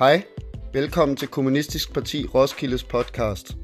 Hej, velkommen til Kommunistisk Parti Roskildes podcast.